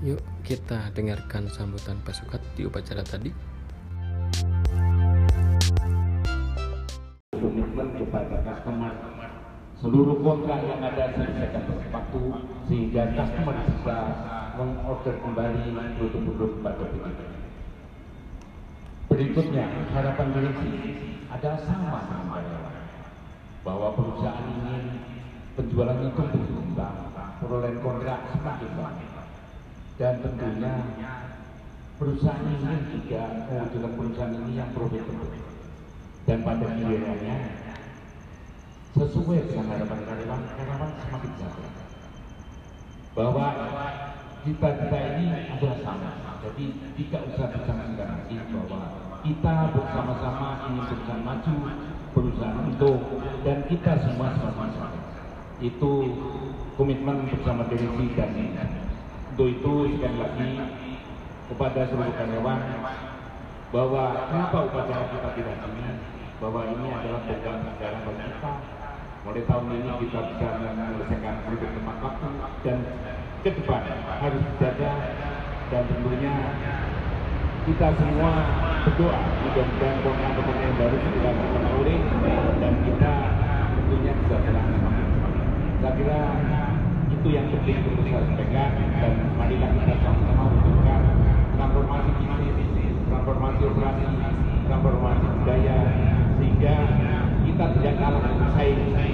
Yuk kita dengarkan sambutan pasukan di upacara tadi. komitmen kepada customer seluruh kontrak yang ada selesaikan tepat waktu sehingga customer bisa mengorder kembali produk-produk pada kita. Berikutnya harapan direksi ada sama dengan karyawan bahwa perusahaan ingin penjualannya tumbuh berkembang, perolehan kontrak semakin banyak dan tentunya perusahaan ingin juga mewujudkan perusahaan ini yang profitable dan pada gilirannya sesuai dengan harapan karyawan, karyawan semakin jatuh bahwa kita kita ini adalah sama. Jadi tidak usah disangsikan lagi bahwa kita bersama-sama ingin perusahaan maju, perusahaan untuk dan kita semua sama-sama. Itu komitmen bersama direksi dan untuk itu sekali lagi kepada seluruh karyawan bahwa kenapa upacara kita tidak ini bahwa ini adalah program sejarah bagi kita. Mulai tahun ini kita bisa menyelesaikan produk tepat waktu dan ke depan harus dijaga dan tentunya kita semua berdoa. Mudah-mudahan program-program yang baru segera terpenuhi dan kita tentunya bisa terlaksana. Saya kira itu yang penting untuk saya sampaikan dan operasi, transformasi budaya sehingga kita tidak kalah bersaing